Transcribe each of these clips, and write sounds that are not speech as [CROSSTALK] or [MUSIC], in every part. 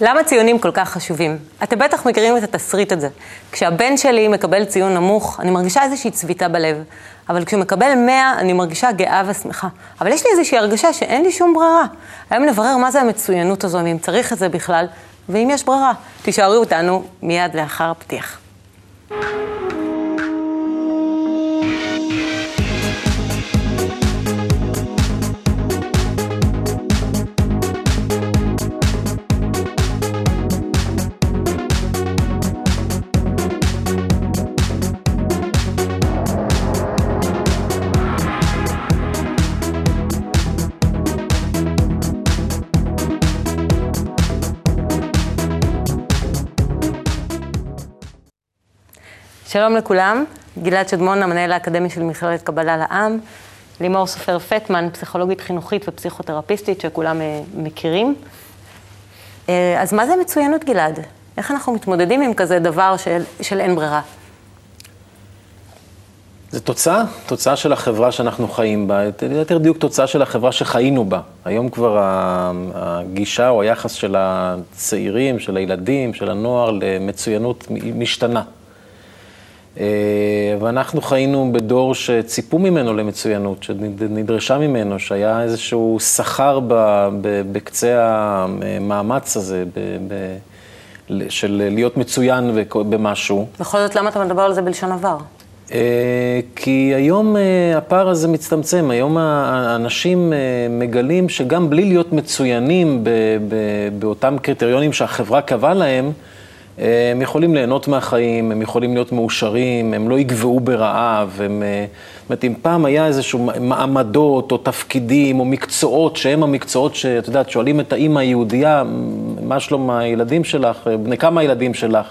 למה ציונים כל כך חשובים? אתם בטח מכירים את התסריט הזה. כשהבן שלי מקבל ציון נמוך, אני מרגישה איזושהי צביטה בלב. אבל כשהוא מקבל 100, אני מרגישה גאה ושמחה. אבל יש לי איזושהי הרגשה שאין לי שום ברירה. היום נברר מה זה המצוינות הזו, ואם צריך את זה בכלל, ואם יש ברירה. תישארו אותנו מיד לאחר הפתיח. שלום לכולם, גלעד שדמון, המנהל האקדמי של מכללת קבלה לעם, לימור סופר פטמן, פסיכולוגית חינוכית ופסיכותרפיסטית שכולם אה, מכירים. אה, אז מה זה מצוינות, גלעד? איך אנחנו מתמודדים עם כזה דבר של, של אין ברירה? זה תוצאה, תוצאה של החברה שאנחנו חיים בה, יותר דיוק תוצאה של החברה שחיינו בה. היום כבר הגישה או היחס של הצעירים, של הילדים, של הנוער למצוינות משתנה. אה, ואנחנו חיינו בדור שציפו ממנו למצוינות, שנדרשה ממנו, שהיה איזשהו שכר בקצה המאמץ הזה, של להיות מצוין במשהו. בכל זאת, למה אתה מדבר על זה בלשון עבר? אה, כי היום אה, הפער הזה מצטמצם, היום האנשים מגלים שגם בלי להיות מצוינים באותם קריטריונים שהחברה קבעה להם, הם יכולים ליהנות מהחיים, הם יכולים להיות מאושרים, הם לא יגבעו ברעב, הם... אה, זאת אומרת, אם פעם היה איזשהו מעמדות או תפקידים או מקצועות שהם המקצועות שאת יודעת, שואלים את האימא היהודייה, מה שלום הילדים שלך, בני כמה הילדים שלך?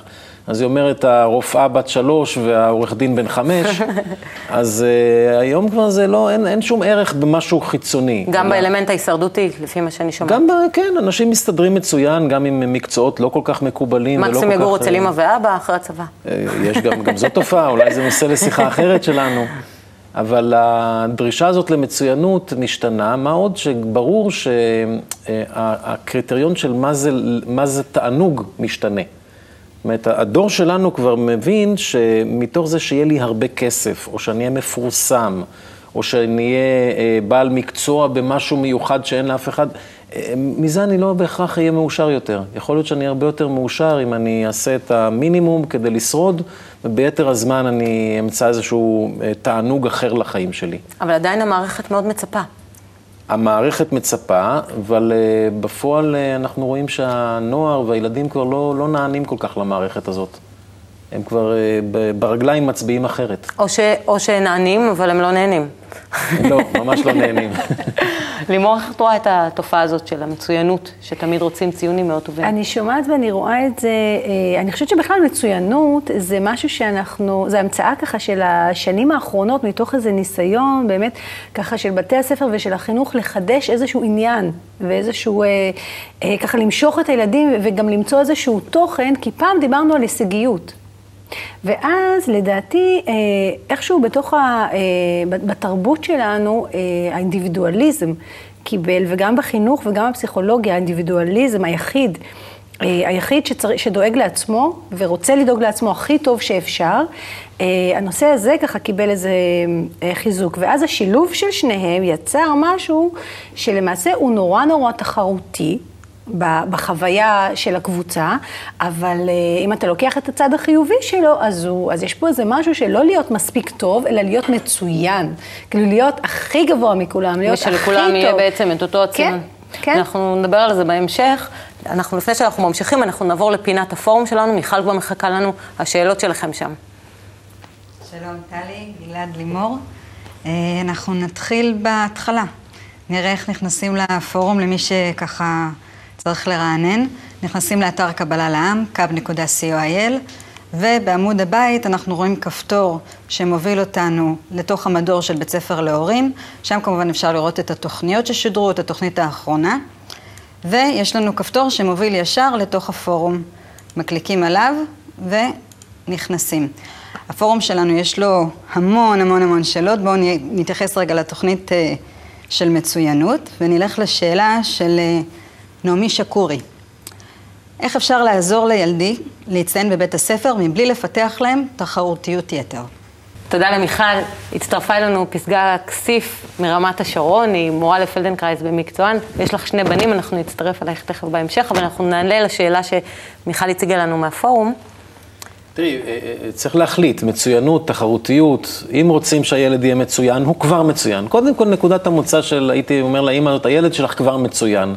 אז היא אומרת, הרופאה בת שלוש והעורך דין בן חמש, [LAUGHS] אז uh, היום כבר זה לא, אין, אין שום ערך במשהו חיצוני. גם אלא... באלמנט ההישרדותי, לפי מה שאני שומעת. גם, ב, כן, אנשים מסתדרים מצוין, גם עם מקצועות לא כל כך מקובלים. מקסימום יגור אצל אמא ואבא אחרי הצבא. אה, יש גם, גם זו תופעה, אולי זה נושא לשיחה אחרת שלנו. אבל הדרישה הזאת למצוינות משתנה, מה עוד שברור שהקריטריון של מה זה, מה זה תענוג משתנה. זאת אומרת, הדור שלנו כבר מבין שמתוך זה שיהיה לי הרבה כסף, או שאני אהיה מפורסם, או שאני אהיה אה, בעל מקצוע במשהו מיוחד שאין לאף אחד, אה, מזה אני לא בהכרח אהיה מאושר יותר. יכול להיות שאני הרבה יותר מאושר אם אני אעשה את המינימום כדי לשרוד, וביתר הזמן אני אמצא איזשהו אה, תענוג אחר לחיים שלי. אבל עדיין המערכת מאוד מצפה. המערכת מצפה, אבל uh, בפועל uh, אנחנו רואים שהנוער והילדים כבר לא, לא נענים כל כך למערכת הזאת. הם כבר uh, ברגליים מצביעים אחרת. או, ש, או שנענים, אבל הם לא נהנים. לא, ממש לא נהנים. [LAUGHS] לימור, איך את רואה את התופעה הזאת של המצוינות, שתמיד רוצים ציונים מאוד טובים? אני שומעת ואני רואה את זה, אה, אני חושבת שבכלל מצוינות זה משהו שאנחנו, זה המצאה ככה של השנים האחרונות, מתוך איזה ניסיון באמת ככה של בתי הספר ושל החינוך לחדש איזשהו עניין ואיזשהו, אה, אה, ככה למשוך את הילדים וגם למצוא איזשהו תוכן, כי פעם דיברנו על הישגיות. ואז לדעתי, אה, איכשהו בתוך ה... אה, בתרבות שלנו, אה, האינדיבידואליזם קיבל, וגם בחינוך וגם בפסיכולוגיה, האינדיבידואליזם היחיד, היחיד שצר... שדואג לעצמו ורוצה לדאוג לעצמו הכי טוב שאפשר, הנושא הזה ככה קיבל איזה חיזוק. ואז השילוב של שניהם יצר משהו שלמעשה הוא נורא נורא תחרותי. בחוויה של הקבוצה, אבל אה, אם אתה לוקח את הצד החיובי שלו, אז, הוא, אז יש פה איזה משהו של לא להיות מספיק טוב, אלא להיות מצוין. כאילו להיות הכי גבוה מכולם, להיות הכי טוב. ושלכולם יהיה בעצם את אותו הציון. כן, כן. אנחנו נדבר על זה בהמשך. אנחנו, לפני שאנחנו ממשיכים, אנחנו נעבור לפינת הפורום שלנו. מיכל כבר מחכה לנו, השאלות שלכם שם. שלום, טלי, גלעד לימור. אה, אנחנו נתחיל בהתחלה. נראה איך נכנסים לפורום למי שככה... צריך לרענן. נכנסים לאתר קבלה לעם, kub.co.il, ובעמוד הבית אנחנו רואים כפתור שמוביל אותנו לתוך המדור של בית ספר להורים. שם כמובן אפשר לראות את התוכניות ששודרו, את התוכנית האחרונה. ויש לנו כפתור שמוביל ישר לתוך הפורום. מקליקים עליו ונכנסים. הפורום שלנו יש לו המון המון המון שאלות. בואו נתייחס רגע לתוכנית אה, של מצוינות ונלך לשאלה של... נעמי שקורי. איך אפשר לעזור לילדי להצטיין בבית הספר מבלי לפתח להם תחרותיות יתר? תודה למיכל. הצטרפה אלינו פסגה כסיף מרמת השרון, היא מורה לפלדנקרייז במקצוען. יש לך שני בנים, אנחנו נצטרף אלייך תכף בהמשך, אבל אנחנו נעלה לשאלה שמיכל הציגה לנו מהפורום. תראי, אה, אה, צריך להחליט, מצוינות, תחרותיות, אם רוצים שהילד יהיה מצוין, הוא כבר מצוין. קודם כל, נקודת המוצא של, הייתי אומר לאמא הזאת, הילד שלך כבר מצוין.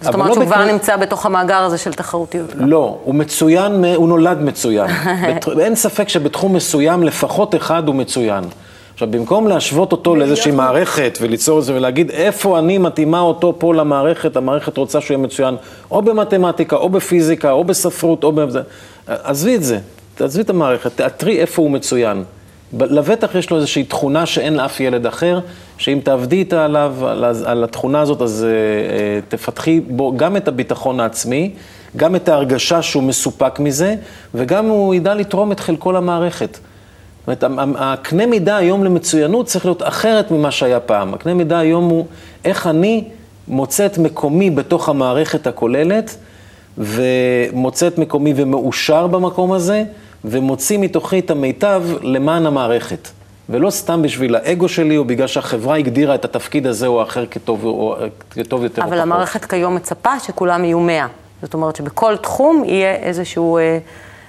זאת אומרת לא שהוא כבר נמצא בתוך המאגר הזה של תחרותיות. לא, הוא מצוין, הוא נולד מצוין. [LAUGHS] אין ספק שבתחום מסוים לפחות אחד הוא מצוין. עכשיו, במקום להשוות אותו לאיזושהי מערכת וליצור את זה ולהגיד איפה אני מתאימה אותו פה למערכת, המערכת רוצה שהוא יהיה מצוין, או במתמטיקה, או בפיזיקה, או בספרות, או בזה, עזבי את זה, תעזבי את המערכת, תאתרי איפה הוא מצוין. לבטח יש לו איזושהי תכונה שאין לאף ילד אחר, שאם תעבדי איתה עליו, על, על התכונה הזאת, אז uh, תפתחי בו גם את הביטחון העצמי, גם את ההרגשה שהוא מסופק מזה, וגם הוא ידע לתרום את חלקו למערכת. זאת אומרת, הקנה מידה היום למצוינות צריך להיות אחרת ממה שהיה פעם. הקנה מידה היום הוא איך אני מוצא את מקומי בתוך המערכת הכוללת, ומוצא את מקומי ומאושר במקום הזה, ומוציא מתוכי את המיטב למען המערכת. ולא סתם בשביל האגו שלי, או בגלל שהחברה הגדירה את התפקיד הזה או האחר כטוב, או, כטוב יותר. אבל המערכת כיום מצפה שכולם יהיו מאה. זאת אומרת שבכל תחום יהיה איזשהו אה,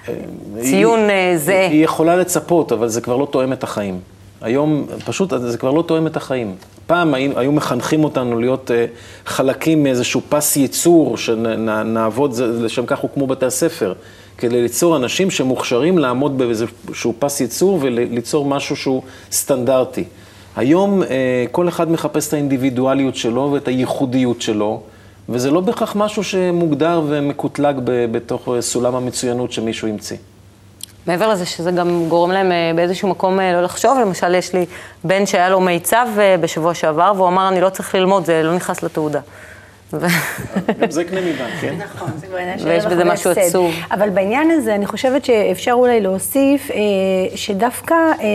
אה ציון היא, זהה. היא יכולה לצפות, אבל זה כבר לא תואם את החיים. היום פשוט זה כבר לא תואם את החיים. פעם היו, היו מחנכים אותנו להיות uh, חלקים מאיזשהו פס ייצור, שנעבוד, לשם כך הוקמו בתי הספר. כדי ליצור אנשים שמוכשרים לעמוד באיזשהו פס ייצור וליצור משהו שהוא סטנדרטי. היום אה, כל אחד מחפש את האינדיבידואליות שלו ואת הייחודיות שלו, וזה לא בהכרח משהו שמוגדר ומקוטלג בתוך סולם המצוינות שמישהו המציא. מעבר לזה שזה גם גורם להם אה, באיזשהו מקום אה, לא לחשוב, למשל יש לי בן שהיה לו מיצב בשבוע שעבר, והוא אמר, אני לא צריך ללמוד, זה לא נכנס לתעודה. גם זה קנה מידה, כן? נכון, זה בעניין של ויש בזה משהו עצוב. אבל בעניין הזה, אני חושבת שאפשר אולי להוסיף אה, שדווקא... אה,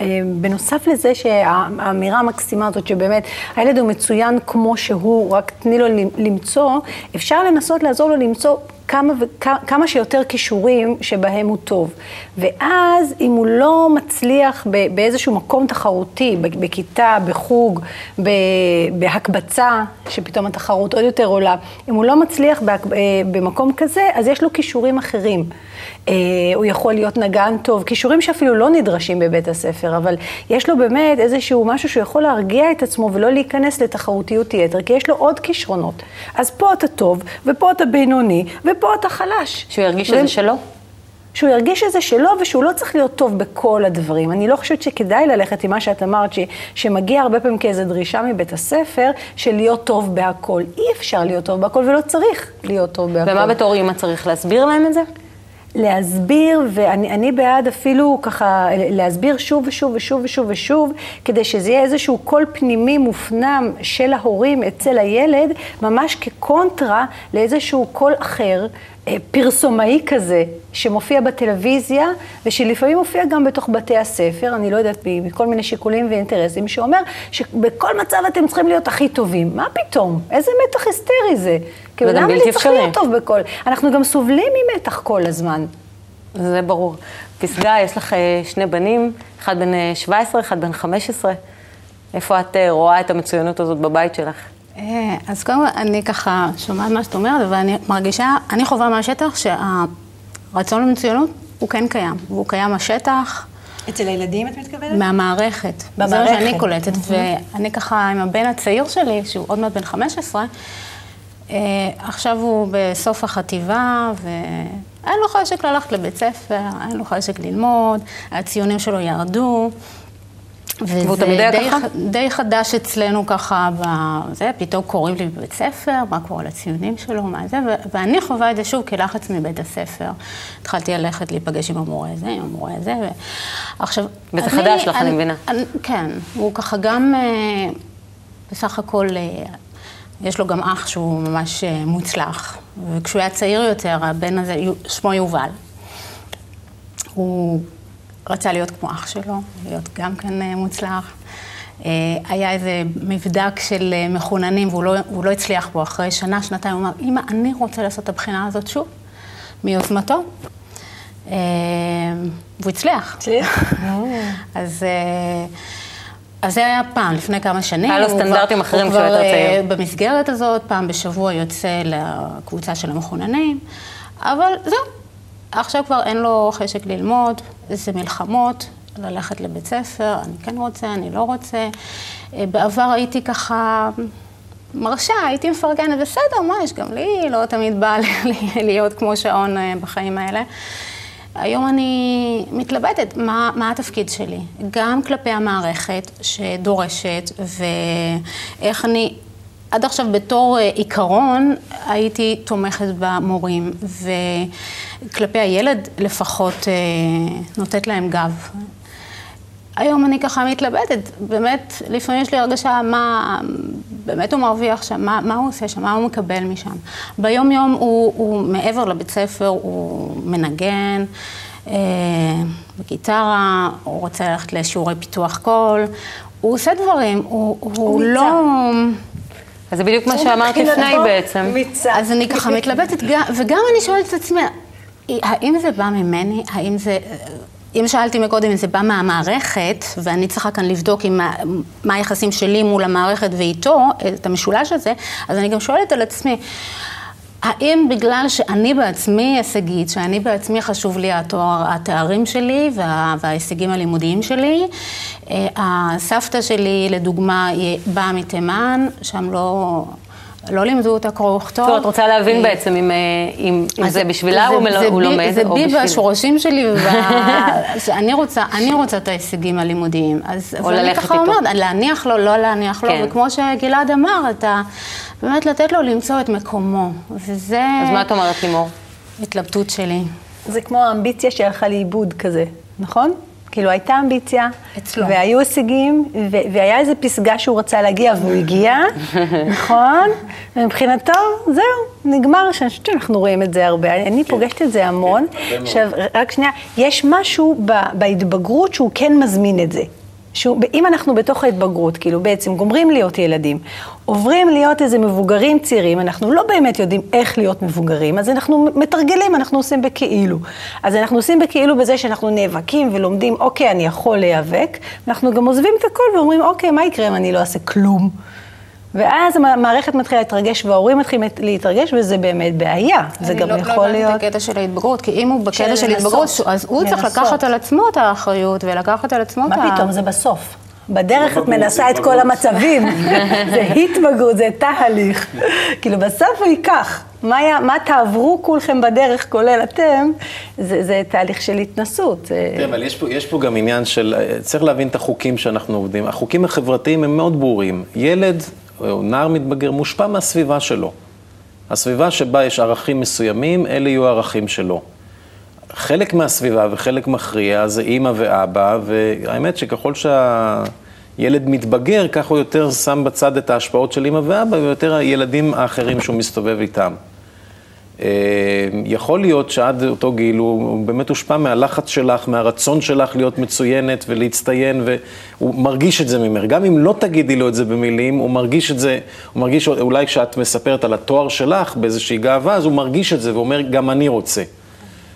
אה, בנוסף לזה שהאמירה המקסימה הזאת, שבאמת הילד הוא מצוין כמו שהוא, רק תני לו למצוא, אפשר לנסות לעזור לו למצוא כמה, כמה שיותר כישורים שבהם הוא טוב. ואז אם הוא לא מצליח באיזשהו מקום תחרותי, בכיתה, בחוג, בהקבצה, שפתאום התחרות עוד יותר עולה, אם הוא לא מצליח אה, במקום כזה, אז יש לו כישורים אחרים. אה, הוא יכול להיות נגן טוב, כישורים שאפילו לא נדרשים בבית הספר, אבל יש לו באמת איזשהו משהו שהוא יכול להרגיע את עצמו ולא להיכנס לתחרותיות יתר, כי יש לו עוד כישרונות. אז פה אתה טוב, ופה אתה בינוני, ופה אתה חלש. שהוא ירגיש שזה שלו? שהוא ירגיש שזה שלו ושהוא לא צריך להיות טוב בכל הדברים. אני לא חושבת שכדאי ללכת עם מה שאת אמרת, ש, שמגיע הרבה פעמים כאיזו דרישה מבית הספר, של להיות טוב בהכל. אי אפשר להיות טוב בהכל ולא צריך להיות טוב בהכל. ומה בתור אימא צריך להסביר להם את זה? להסביר, ואני בעד אפילו ככה להסביר שוב ושוב ושוב ושוב ושוב, כדי שזה יהיה איזשהו קול פנימי מופנם של ההורים אצל הילד, ממש כקונטרה לאיזשהו קול אחר, אה, פרסומאי כזה, שמופיע בטלוויזיה, ושלפעמים מופיע גם בתוך בתי הספר, אני לא יודעת, מכל מיני שיקולים ואינטרסים, שאומר שבכל מצב אתם צריכים להיות הכי טובים. מה פתאום? איזה מתח היסטרי זה? כאילו, למה אני צריך להיות טוב בכל? אנחנו גם סובלים ממתח כל הזמן. זה ברור. פסגה, יש לך אה, שני בנים, אחד בן 17, אה, אחד בן 15. איפה את רואה את המצוינות הזאת בבית שלך? אה, אז קודם כל, אני ככה שומעת מה שאת אומרת, ואני מרגישה, אני חווה מהשטח שהרצון למצוינות הוא כן קיים, והוא קיים בשטח. אצל הילדים את מתכוונת? מהמערכת. במערכת. זה מה שאני קולטת, ואני ככה עם הבן הצעיר שלי, שהוא עוד מעט בן 15, אה, עכשיו הוא בסוף החטיבה, ואין לו חשק ללכת לבית ספר, אין לו חשק ללמוד, הציונים שלו ירדו. והוא תמיד היה ככה? די חדש אצלנו ככה, בזה, פתאום קוראים לי בבית ספר, מה קורה לציונים שלו, מה זה, ואני חווה את זה שוב כלחץ מבית הספר. התחלתי ללכת להיפגש עם המורה הזה, עם המורה הזה, ועכשיו... וזה חדש לך, אני מבינה. כן, הוא ככה גם, אה, בסך הכל, אה, יש לו גם אח שהוא ממש אה, מוצלח, וכשהוא היה צעיר יותר, הבן הזה, שמו יובל. הוא רצה להיות כמו אח שלו, להיות גם כן אה, מוצלח. היה איזה מבדק של מחוננים והוא לא, לא הצליח בו אחרי שנה, שנתיים, הוא אמר, אמא, אני רוצה לעשות את הבחינה הזאת שוב, מיוזמתו. והוא הצליח. הצליח? [LAUGHS] אז... אז זה היה פעם, לפני כמה שנים. היה לו סטנדרטים אחרים כשהוא יותר צעיר. במסגרת הזאת, פעם בשבוע יוצא לקבוצה של המחוננים, אבל זהו, עכשיו כבר אין לו חשק ללמוד, זה מלחמות, ללכת לבית ספר, אני כן רוצה, אני לא רוצה. בעבר הייתי ככה מרשה, הייתי מפרגנת, בסדר, מה יש, גם לי לא תמיד בא להיות כמו שעון בחיים האלה. היום אני מתלבטת מה, מה התפקיד שלי, גם כלפי המערכת שדורשת ואיך אני, עד עכשיו בתור עיקרון הייתי תומכת במורים וכלפי הילד לפחות נותנת להם גב. היום אני ככה מתלבטת, באמת, לפעמים יש לי הרגשה מה באמת הוא מרוויח שם, מה, מה הוא עושה שם, מה הוא מקבל משם. ביום יום הוא, הוא מעבר לבית ספר, הוא מנגן אה, בגיטרה, הוא רוצה ללכת לשיעורי פיתוח קול, הוא עושה דברים, הוא, הוא, הוא לא... אז זה בדיוק מה שאמרת לפני בעצם. מיצה. אז אני ככה מתלבטת, וגם אני שואלת את עצמי, האם זה בא ממני? האם זה... אם שאלתי מקודם אם זה בא מהמערכת, ואני צריכה כאן לבדוק עם מה, מה היחסים שלי מול המערכת ואיתו, את המשולש הזה, אז אני גם שואלת על עצמי, האם בגלל שאני בעצמי הישגית, שאני בעצמי חשוב לי התואר, התארים שלי וה, וההישגים הלימודיים שלי, הסבתא שלי לדוגמה באה מתימן, שם לא... לא לימדו אותה קרוא וכתוב. טוב, את רוצה להבין בעצם אם, אם, אם זה בשבילה הוא, זה הוא בי, לומד זה או בי בשבילה. והשורשים שלי, [LAUGHS] שאני רוצה, אני רוצה את ההישגים הלימודיים. אז, או אז אני ללכת איתו. אומרת, להניח לו, לא להניח לו, כן. וכמו שגלעד אמר, אתה באמת לתת לו למצוא את מקומו. וזה אז מה את אומרת, לימור? התלבטות שלי. זה כמו האמביציה שהלכה לאיבוד כזה, נכון? כאילו הייתה אמביציה, אצלו. והיו הישגים, ו- והיה איזה פסגה שהוא רצה להגיע והוא הגיע, [LAUGHS] נכון? ומבחינתו, זהו, נגמר, שאני חושבת שאנחנו רואים את זה הרבה, אני, אני פוגשת את זה המון. עכשיו, רק שנייה, יש משהו ב- בהתבגרות שהוא כן מזמין את זה. שהוא, אם אנחנו בתוך ההתבגרות, כאילו בעצם גומרים להיות ילדים, עוברים להיות איזה מבוגרים צעירים, אנחנו לא באמת יודעים איך להיות מבוגרים, אז אנחנו מתרגלים, אנחנו עושים בכאילו. אז אנחנו עושים בכאילו בזה שאנחנו נאבקים ולומדים, אוקיי, אני יכול להיאבק, ואנחנו גם עוזבים את הכל ואומרים, אוקיי, מה יקרה אם אני לא אעשה כלום? ואז המערכת מתחילה להתרגש וההורים מתחילים להתרגש, וזה באמת בעיה. זה גם אני יכול לא, לא להיות... הבנתי את הקטע של ההתבגרות, כי אם הוא בקטע של של. התבגרות, אז הוא צריך לנסות. לקחת על עצמו את האחריות ולקחת על עצמו את ה... מה פתאום, זה בסוף. בדרך את התבגרות, מנסה את כל. המצבים. [LAUGHS] זה התבגרות, זה תהליך. כאילו, בסוף הוא ייקח. מה, היה- מה תעברו כולכם בדרך, כולל אתם, זה, זה תהליך של התנסות. תראה, אבל יש פה, יש פה גם עניין של, צריך להבין את החוקים שאנחנו עובדים. החוקים החברתיים הם מאוד ברורים. ילד או נער מתבגר מושפע מהסביבה שלו. הסביבה שבה יש ערכים מסוימים, אלה יהיו הערכים שלו. חלק מהסביבה וחלק מכריע זה אימא ואבא, והאמת שככל שהילד מתבגר, כך הוא יותר שם בצד את ההשפעות של אימא ואבא, ויותר הילדים האחרים שהוא מסתובב איתם. אה, יכול להיות שעד אותו גיל הוא באמת הושפע מהלחץ שלך, מהרצון שלך להיות מצוינת ולהצטיין, והוא מרגיש את זה ממך. גם אם לא תגידי לו את זה במילים, הוא מרגיש את זה, הוא מרגיש, אולי כשאת מספרת על התואר שלך באיזושהי גאווה, אז הוא מרגיש את זה ואומר, גם אני רוצה.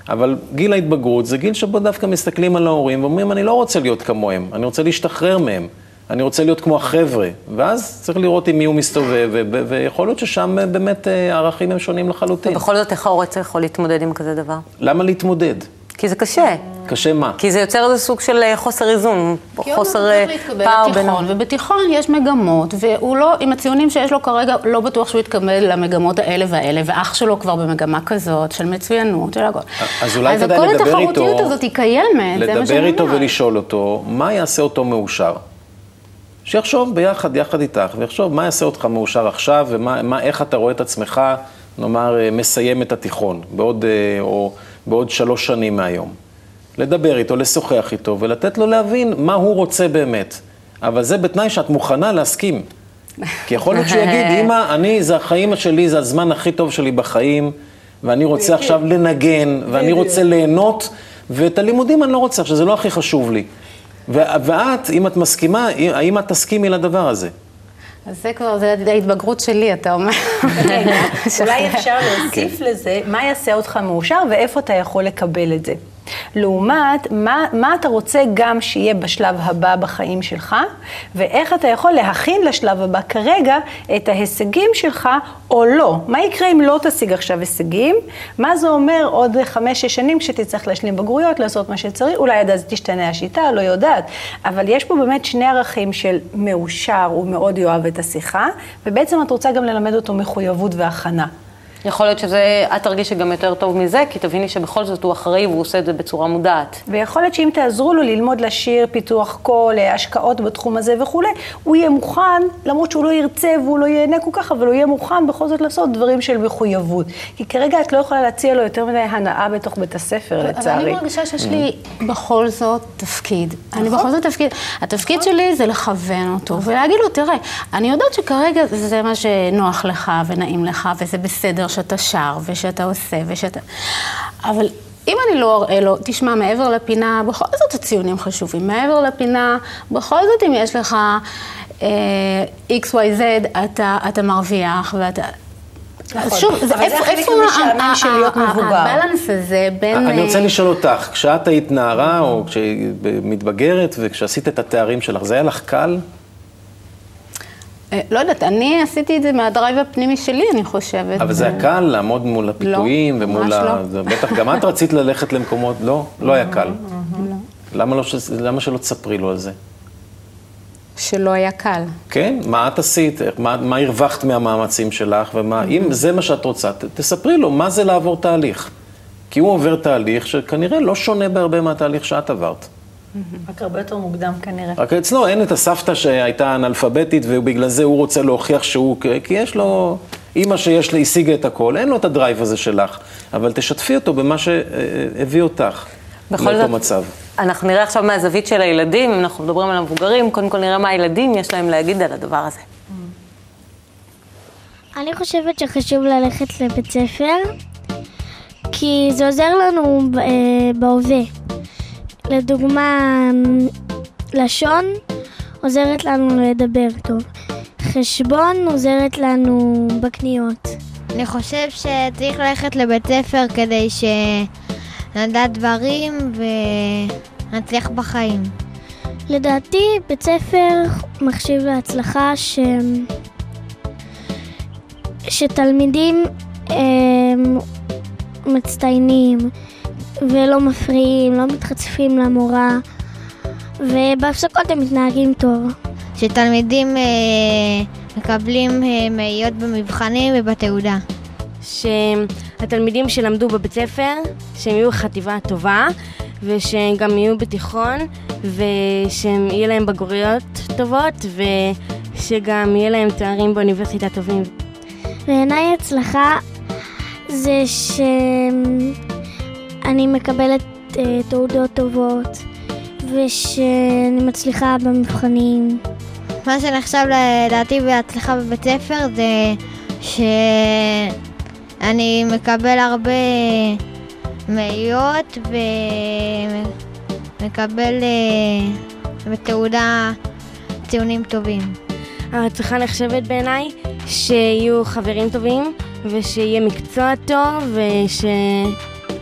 אבל גיל ההתבגרות זה גיל שבו דווקא מסתכלים על ההורים ואומרים, אני לא רוצה להיות כמוהם, אני רוצה להשתחרר מהם, אני רוצה להיות כמו החבר'ה. ואז צריך לראות עם מי הוא מסתובב, ו- ו- ויכול להיות ששם אה, באמת אה, הערכים הם שונים לחלוטין. בכל זאת, איך ההורה יכול להתמודד עם כזה דבר? למה להתמודד? כי זה קשה. קשה מה? כי זה יוצר איזה סוג של אה, חוסר איזון, חוסר הוא צריך להתקבל פער לתיכון, בינו. ובתיכון יש מגמות, והוא לא, עם הציונים שיש לו כרגע, לא בטוח שהוא יתקבל למגמות האלה והאלה, ואח שלו כבר במגמה כזאת, של מצוינות, של הכל. אז אולי כדאי כל לדבר איתו, התחרותיות הזאת היא קיימת, זה מה שאני לדבר איתו אומרת. ולשאול אותו, מה יעשה אותו מאושר? שיחשוב ביחד, יחד איתך, ויחשוב מה יעשה אותך מאושר עכשיו, ומה, מה, איך אתה רואה את עצמך, נאמר, אה, מסיים את התיכון, בעוד, אה, או בעוד שלוש שנים מהיום. לדבר איתו, לשוחח איתו, ולתת לו להבין מה הוא רוצה באמת. אבל זה בתנאי שאת מוכנה להסכים. כי יכול להיות שהוא יגיד, [LAUGHS] אמא, אני, זה החיים שלי, זה הזמן הכי טוב שלי בחיים, ואני רוצה עכשיו לנגן, ואני רוצה ליהנות, ואת הלימודים אני לא רוצה, עכשיו זה לא הכי חשוב לי. ואת, אם את מסכימה, האם את תסכימי לדבר הזה? אז זה כבר, זה ההתבגרות שלי, אתה אומר. [LAUGHS] אולי אפשר להוסיף לזה, מה יעשה אותך מאושר ואיפה אתה יכול לקבל את זה. לעומת, מה, מה אתה רוצה גם שיהיה בשלב הבא בחיים שלך, ואיך אתה יכול להכין לשלב הבא כרגע את ההישגים שלך או לא. מה יקרה אם לא תשיג עכשיו הישגים? מה זה אומר עוד חמש-שש שנים כשתצטרך להשלים בגרויות, לעשות מה שצריך? אולי עד אז תשתנה השיטה, לא יודעת. אבל יש פה באמת שני ערכים של מאושר, הוא מאוד יאהב את השיחה, ובעצם את רוצה גם ללמד אותו מחויבות והכנה. יכול להיות שזה, את תרגישי גם יותר טוב מזה, כי תביני שבכל זאת הוא אחראי והוא עושה את זה בצורה מודעת. ויכול להיות שאם תעזרו לו ללמוד לשיר, פיתוח קול, השקעות בתחום הזה וכולי, הוא יהיה מוכן, למרות שהוא לא ירצה והוא לא ייהנה כל כך, אבל הוא יהיה מוכן בכל זאת לעשות דברים של מחויבות. כי כרגע את לא יכולה להציע לו יותר מדי הנאה בתוך בית הספר, לצערי. אבל אני מרגישה שיש לי בכל זאת תפקיד. אני בכל זאת תפקיד. התפקיד שלי זה לכוון אותו ולהגיד לו, תראה, אני יודעת שכרגע זה מה שנוח לך ונעים לך וזה בסדר. שאתה שר ושאתה עושה ושאתה... אבל אם אני לא אראה לו, תשמע, מעבר לפינה, בכל זאת הציונים חשובים. מעבר לפינה, בכל זאת אם יש לך אה, XYZ, אתה, אתה מרוויח ואתה... נכון, שוב, זה איפה, איפה של להיות מבוגר? הבלנס הזה בין... אני רוצה לשאול אותך, כשאת היית נערה או כשמתבגרת וכשעשית את התארים שלך, זה היה לך קל? אה, לא יודעת, אני עשיתי את זה מהדרייב הפנימי שלי, אני חושבת. אבל זה היה קל לעמוד מול הפיתויים לא, ומול ה... לא. בטח גם את רצית ללכת למקומות, לא? לא היה קל. לא. למה, לא, למה שלא תספרי לו על זה? שלא היה קל. כן? מה את עשית? מה, מה הרווחת מהמאמצים שלך? ומה, אם זה מה שאת רוצה, ת, תספרי לו מה זה לעבור תהליך. כי הוא עובר תהליך שכנראה לא שונה בהרבה מהתהליך שאת עברת. רק הרבה יותר מוקדם כנראה. רק אצלו אין את הסבתא שהייתה אנאלפביתית ובגלל זה הוא רוצה להוכיח שהוא, כי יש לו, אימא שיש לה, השיגה את הכל, אין לו את הדרייב הזה שלך, אבל תשתפי אותו במה שהביא אותך לאותו מצב. אנחנו נראה עכשיו מהזווית של הילדים, אם אנחנו מדברים על המבוגרים, קודם כל נראה מה הילדים יש להם להגיד על הדבר הזה. אני חושבת שחשוב ללכת לבית ספר, כי זה עוזר לנו אה, בהווה. לדוגמה, לשון עוזרת לנו לדבר טוב. חשבון עוזרת לנו בקניות. אני חושב שצריך ללכת לבית ספר כדי שנדע דברים ונצליח בחיים. לדעתי, בית ספר מחשיב להצלחה ש... שתלמידים הם, מצטיינים, ולא מפריעים, לא מתחצפים למורה, ובהפסקות הם מתנהגים טוב. שתלמידים אה, מקבלים אה, מאיות במבחנים ובתעודה. שהתלמידים שלמדו בבית ספר, שהם יהיו חטיבה טובה, ושהם גם יהיו בתיכון, ושהם יהיו להם בגרויות טובות, ושגם יהיה להם תארים באוניברסיטה טובים. בעיניי הצלחה זה שהם אני מקבלת uh, תעודות טובות, ושאני מצליחה במבחנים. מה שנחשב לדעתי בהצלחה בבית ספר זה שאני מקבל הרבה מאיות ומקבל uh, בתעודה ציונים טובים. ההצלחה נחשבת בעיניי שיהיו חברים טובים ושיהיה מקצוע טוב וש...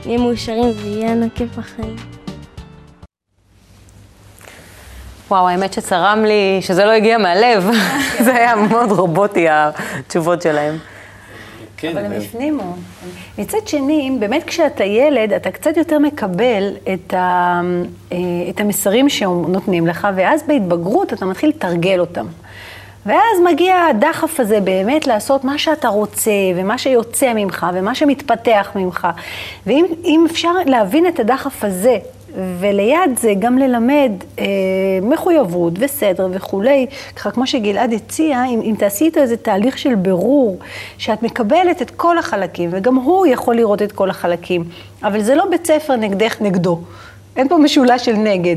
נהיה מאושרים ויהיה לנו כיף בחיים. וואו, האמת שצרם לי שזה לא הגיע מהלב. [LAUGHS] זה היה מאוד רובוטי, התשובות שלהם. כן, אבל הם הפנימו. מצד שני, באמת כשאתה ילד, אתה קצת יותר מקבל את, ה, אה, את המסרים שנותנים לך, ואז בהתבגרות אתה מתחיל לתרגל אותם. ואז מגיע הדחף הזה באמת לעשות מה שאתה רוצה, ומה שיוצא ממך, ומה שמתפתח ממך. ואם אפשר להבין את הדחף הזה, וליד זה גם ללמד אה, מחויבות וסדר וכולי, ככה כמו שגלעד הציע, אם, אם תעשי איתו איזה תהליך של בירור, שאת מקבלת את כל החלקים, וגם הוא יכול לראות את כל החלקים, אבל זה לא בית ספר נגדך נגדו. אין פה משולש של נגד,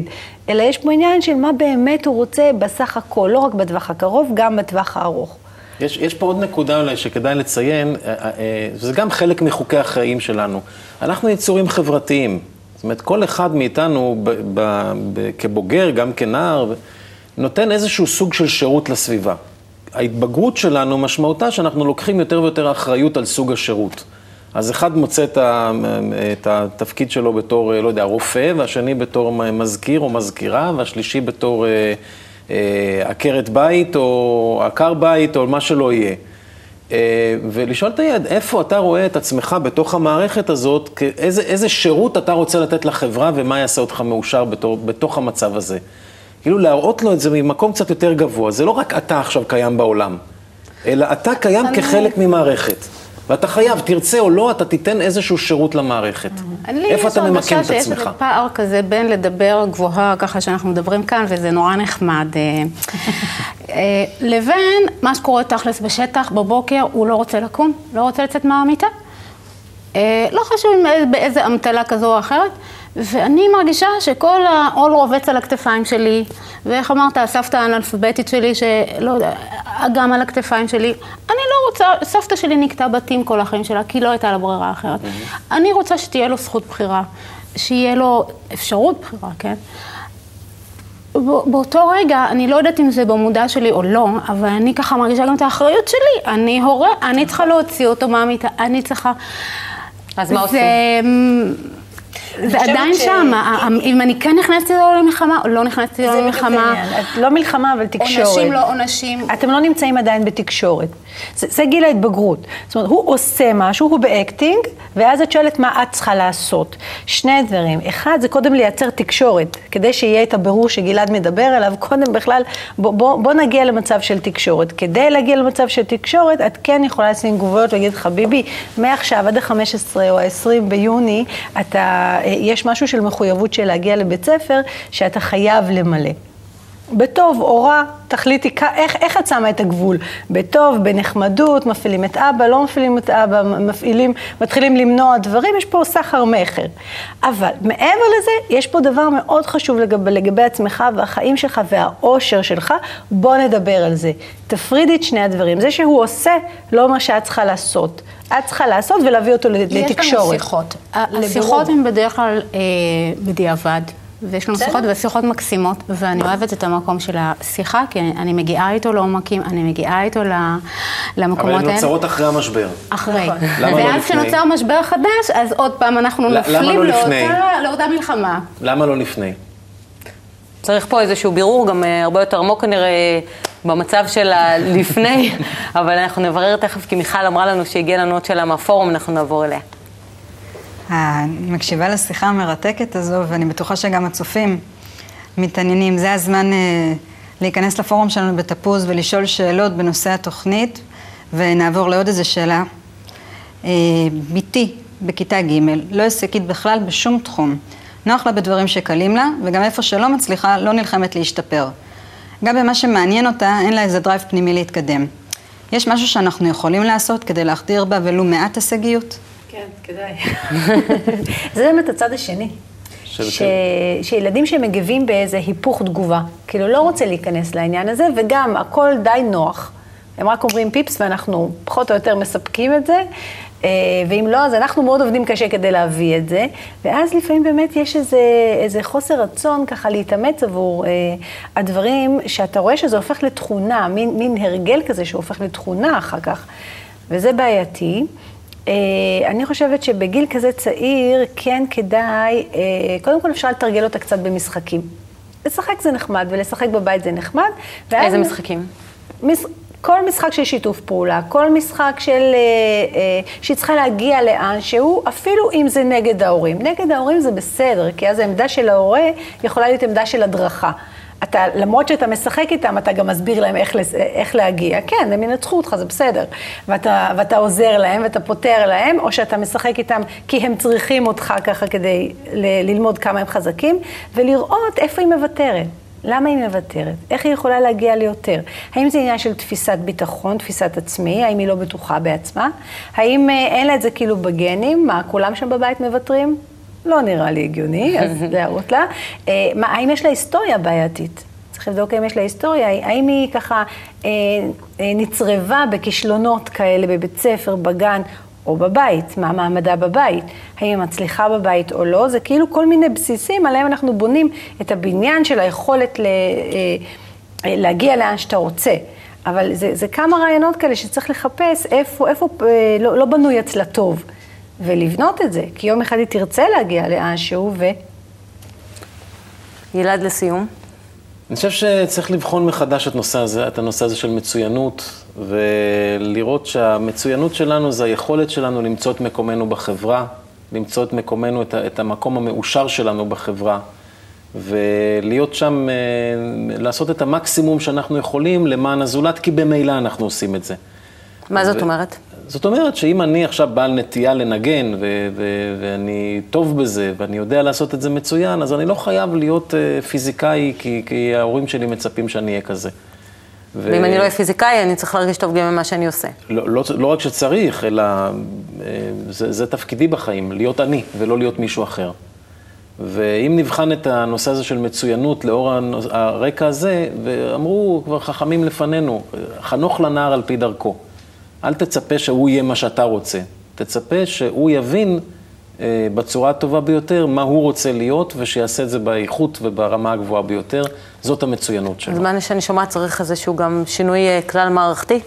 אלא יש פה עניין של מה באמת הוא רוצה בסך הכל, לא רק בטווח הקרוב, גם בטווח הארוך. יש, יש פה עוד נקודה אולי שכדאי לציין, אה, אה, זה גם חלק מחוקי החיים שלנו. אנחנו יצורים חברתיים. זאת אומרת, כל אחד מאיתנו ב, ב, ב, כבוגר, גם כנער, נותן איזשהו סוג של שירות לסביבה. ההתבגרות שלנו משמעותה שאנחנו לוקחים יותר ויותר אחריות על סוג השירות. אז אחד מוצא את, ה, את התפקיד שלו בתור, לא יודע, רופא, והשני בתור מזכיר או מזכירה, והשלישי בתור אה, אה, עקרת בית או עקר בית או מה שלא יהיה. אה, ולשאול את היד, איפה אתה רואה את עצמך בתוך המערכת הזאת, איזה, איזה שירות אתה רוצה לתת לחברה ומה יעשה אותך מאושר בתור, בתוך המצב הזה. כאילו להראות לו את זה ממקום קצת יותר גבוה, זה לא רק אתה עכשיו קיים בעולם, אלא אתה קיים כחלק ממערכת. ואתה חייב, תרצה או לא, אתה תיתן איזשהו שירות למערכת. איפה אתה ממקם את עצמך? אני לי יש הרגשה שיש פער כזה בין לדבר גבוהה, ככה שאנחנו מדברים כאן, וזה נורא נחמד, אה, אה, לבין מה שקורה תכלס בשטח, בבוקר, הוא לא רוצה לקום, לא רוצה לצאת מהמיטה. אה, לא חשוב באיזה אמתלה כזו או אחרת. ואני מרגישה שכל העול רובץ על הכתפיים שלי, ואיך אמרת, הסבתא האנאלפביתית שלי, שלא יודע, גם על הכתפיים שלי. אני לא רוצה, סבתא שלי נקטעה בתים כל החיים שלה, כי לא הייתה לה ברירה אחרת. Mm-hmm. אני רוצה שתהיה לו זכות בחירה, שיהיה לו אפשרות בחירה, כן? באותו רגע, אני לא יודעת אם זה במודע שלי או לא, אבל אני ככה מרגישה גם את האחריות שלי. אני הורה, אני צריכה להוציא אותו מהמיטה, אני צריכה... אז מה עושים? זה עדיין ש... שם, אם אני כן נכנסתי לו למלחמה או לא נכנסתי לו למלחמה. לא מלחמה, אבל תקשורת. עונשים לא עונשים. אתם לא נמצאים עדיין בתקשורת. זה, זה גיל ההתבגרות. זאת אומרת, הוא עושה משהו, הוא ב acting, ואז את שואלת מה את צריכה לעשות. שני דברים. אחד, זה קודם לייצר תקשורת, כדי שיהיה את הבירור שגלעד מדבר עליו, קודם בכלל, בוא, בוא, בוא נגיע למצב של תקשורת. כדי להגיע למצב של תקשורת, את כן יכולה לשים גבולות ולהגיד, חביבי, מעכשיו עד ה-15 או ה-20 ביוני, אתה, יש משהו של מחויבות של להגיע לבית ספר, שאתה חייב למלא. בטוב או רע, תחליטי איך, איך את שמה את הגבול. בטוב, בנחמדות, מפעילים את אבא, לא מפעילים את אבא, מפעילים, מתחילים למנוע דברים, יש פה סחר מכר. אבל מעבר לזה, יש פה דבר מאוד חשוב לגבי, לגבי עצמך והחיים שלך והאושר שלך, בוא נדבר על זה. תפרידי את שני הדברים. זה שהוא עושה, לא מה שאת צריכה לעשות. את צריכה לעשות ולהביא אותו לתקשורת. יש לנו שיחות. השיחות הן בדרך כלל אה, בדיעבד. ויש לנו שיחות ושיחות מקסימות, ואני אוהבת את המקום של השיחה, כי אני מגיעה איתו לעומקים, אני מגיעה איתו למקומות האלה. אבל הן נוצרות אחרי המשבר. אחרי. נכון. למה לא לפני? ואז כשנוצר משבר חדש, אז עוד פעם אנחנו נופלים לא לאותה מלחמה. למה לא לפני? צריך פה איזשהו בירור, גם אה, הרבה יותר עמוק כנראה במצב של הלפני, [LAUGHS] אבל אנחנו נברר תכף, כי מיכל אמרה לנו שהגיעה לנו עוד שאלה מהפורום, אנחנו נעבור אליה. אני מקשיבה לשיחה המרתקת הזו, ואני בטוחה שגם הצופים מתעניינים. זה הזמן אה, להיכנס לפורום שלנו בתפוז ולשאול שאלות בנושא התוכנית, ונעבור לעוד איזה שאלה. אה, בתי בכיתה ג', לא הישגית בכלל בשום תחום. נוח לה בדברים שקלים לה, וגם איפה שלא מצליחה, לא נלחמת להשתפר. גם במה שמעניין אותה, אין לה איזה drive פנימי להתקדם. יש משהו שאנחנו יכולים לעשות כדי להחדיר בה ולו מעט הישגיות? כן, כדאי. [LAUGHS] זה באמת הצד השני. ש... שילדים שמגיבים באיזה היפוך תגובה, כאילו לא רוצה להיכנס לעניין הזה, וגם הכל די נוח. הם רק אומרים פיפס ואנחנו פחות או יותר מספקים את זה, אה, ואם לא, אז אנחנו מאוד עובדים קשה כדי להביא את זה, ואז לפעמים באמת יש איזה, איזה חוסר רצון ככה להתאמץ עבור אה, הדברים שאתה רואה שזה הופך לתכונה, מין, מין הרגל כזה שהופך לתכונה אחר כך, וזה בעייתי. אה, אני חושבת שבגיל כזה צעיר כן כדאי, אה, קודם כל אפשר לתרגל אותה קצת במשחקים. לשחק זה נחמד ולשחק בבית זה נחמד. איזה משחקים? מש... כל משחק של שיתוף פעולה, כל משחק של... אה, שהיא צריכה להגיע לאן שהוא, אפילו אם זה נגד ההורים. נגד ההורים זה בסדר, כי אז העמדה של ההורה יכולה להיות עמדה של הדרכה. אתה, למרות שאתה משחק איתם, אתה גם מסביר להם איך, איך להגיע. כן, הם ינצחו אותך, זה בסדר. ואתה, ואתה עוזר להם ואתה פותר להם, או שאתה משחק איתם כי הם צריכים אותך ככה כדי ל, ללמוד כמה הם חזקים, ולראות איפה היא מוותרת. למה היא מוותרת? איך היא יכולה להגיע ליותר? האם זה עניין של תפיסת ביטחון, תפיסת עצמי? האם היא לא בטוחה בעצמה? האם אה, אין לה את זה כאילו בגנים? מה, כולם שם בבית מוותרים? לא נראה לי הגיוני, אז [LAUGHS] להראות לה. אה, מה, האם יש לה היסטוריה בעייתית? צריך לבדוק האם יש לה היסטוריה, האם היא ככה אה, אה, נצרבה בכישלונות כאלה בבית ספר, בגן, או בבית, מה מעמדה בבית, האם היא מצליחה בבית או לא, זה כאילו כל מיני בסיסים עליהם אנחנו בונים את הבניין של היכולת ל, אה, אה, להגיע לאן שאתה רוצה. אבל זה, זה כמה רעיונות כאלה שצריך לחפש איפה, איפה אה, לא, לא בנוי אצלה טוב, ולבנות את זה, כי יום אחד היא תרצה להגיע לאן שהוא ו... גלעד, לסיום. אני חושב שצריך לבחון מחדש את, נושא הזה, את הנושא הזה של מצוינות, ולראות שהמצוינות שלנו זה היכולת שלנו למצוא את מקומנו בחברה, למצוא את מקומנו, את, את המקום המאושר שלנו בחברה, ולהיות שם, אה, לעשות את המקסימום שאנחנו יכולים למען הזולת, כי במילא אנחנו עושים את זה. מה זאת אומרת? זאת אומרת שאם אני עכשיו בעל נטייה לנגן, ואני טוב בזה, ואני יודע לעשות את זה מצוין, אז אני לא חייב להיות uh, פיזיקאי, כי, כי ההורים שלי מצפים שאני אהיה כזה. ו... ואם אני לא אהיה פיזיקאי, אני צריך להרגיש טוב גם ממה שאני עושה. לא, לא, לא רק שצריך, אלא uh, זה, זה תפקידי בחיים, להיות אני ולא להיות מישהו אחר. ואם נבחן את הנושא הזה של מצוינות לאור הרקע הזה, ואמרו כבר חכמים לפנינו, חנוך לנער על פי דרכו. אל תצפה שהוא יהיה מה שאתה רוצה. תצפה שהוא יבין אה, בצורה הטובה ביותר מה הוא רוצה להיות, ושיעשה את זה באיכות וברמה הגבוהה ביותר. זאת המצוינות שלו. בזמן שאני שומעת צריך איזשהו גם שינוי אה, כלל מערכתי.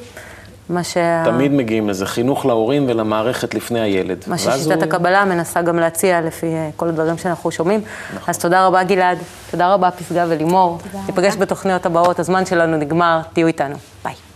מה שה... תמיד מגיעים לזה, חינוך להורים ולמערכת לפני הילד. מה ששיטת הוא... הקבלה מנסה גם להציע לפי אה, כל הדברים שאנחנו שומעים. נכון. אז תודה רבה גלעד, תודה רבה פסגה ולימור. ניפגש בתוכניות הבאות, הזמן שלנו נגמר, תהיו איתנו. ביי.